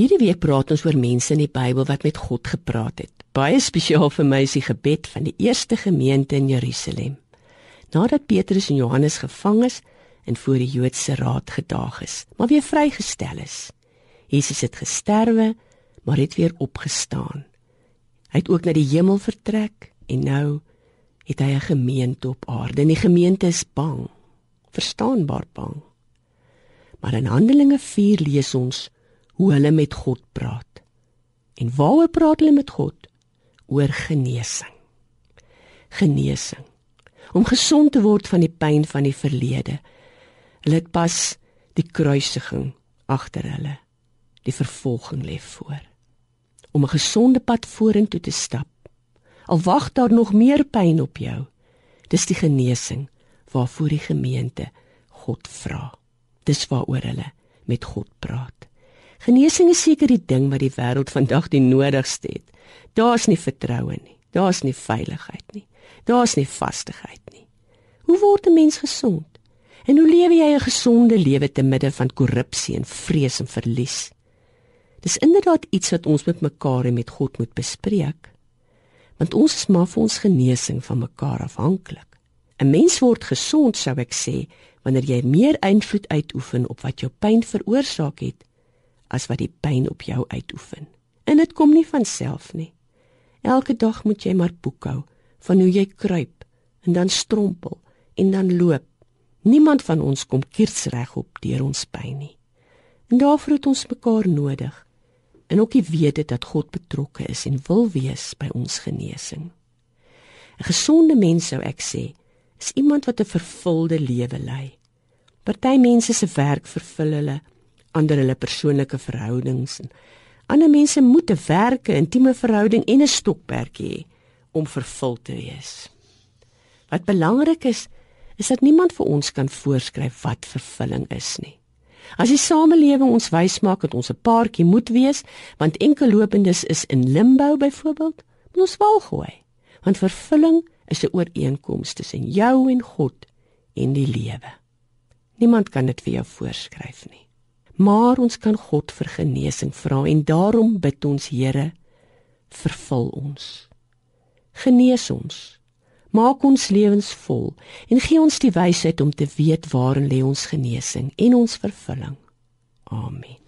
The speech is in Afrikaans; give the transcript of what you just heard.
Hierdie week praat ons oor mense in die Bybel wat met God gepraat het. Baie spesiaal vir my is die gebed van die eerste gemeente in Jerusalem. Nadat Petrus en Johannes gevang is en voor die Joodse raad gedaag is, maar weer vrygestel is. Jesus het gesterwe, maar het weer opgestaan. Hy het ook na die hemel vertrek en nou het hy 'n gemeente op aarde. En die gemeente is bang. Verstaanbaar bang. Maar in Handelinge 4 lees ons hoe hulle met God praat. En waaroor praat hulle met God? Oor genesing. Genesing. Om gesond te word van die pyn van die verlede. Hulle het pas die kruisiging agter hulle. Die vervolging lê voor. Om 'n gesonde pad vorentoe te stap. Al wag daar nog meer pyn op jou. Dis die genesing waarvoor die gemeente God vra. Dis waaroor hulle met God praat. Genesing is seker die ding wat die wêreld vandag die nodigste het. Daar's nie vertroue nie. Daar's nie veiligheid nie. Daar's nie vastigheid nie. Hoe word 'n mens gesond? En hoe lewe jy 'n gesonde lewe te midde van korrupsie en vrees en verlies? Dis inderdaad iets wat ons met mekaar en met God moet bespreek. Want ons is maar vir ons genesing van mekaar afhanklik. 'n Mens word gesond, sou ek sê, wanneer jy meer invloed uitoefen op wat jou pyn veroorsaak het as wat die pyn op jou uitoefen. En dit kom nie van self nie. Elke dag moet jy maar boekhou van hoe jy kruip en dan strompel en dan loop. Niemand van ons kom kiersreg op deur ons pyn nie. En daarvoor het ons mekaar nodig. En ook die wete dat God betrokke is en wil wees by ons genesing. 'n Gesonde mens sou ek sê, is iemand wat 'n vervulde lewe lei. Party mense se werk vervul hulle ander hulle persoonlike verhoudings en ander mense moet 'n werke, intieme verhouding en 'n stokperd hê om vervul te wees. Wat belangrik is, is dat niemand vir ons kan voorskryf wat vervulling is nie. As die samelewing ons wys maak dat ons 'n paartjie moet wees, want enkellopendes is in limbo byvoorbeeld, moet ons wel gooi. Want vervulling is 'n ooreenkoms tussen jou en God en die lewe. Niemand kan dit vir jou voorskryf nie maar ons kan God vir genesing vra en daarom bid ons Here vervul ons. Genees ons. Maak ons lewens vol en gee ons die wysheid om te weet waarin lê ons genesing en ons vervulling. Amen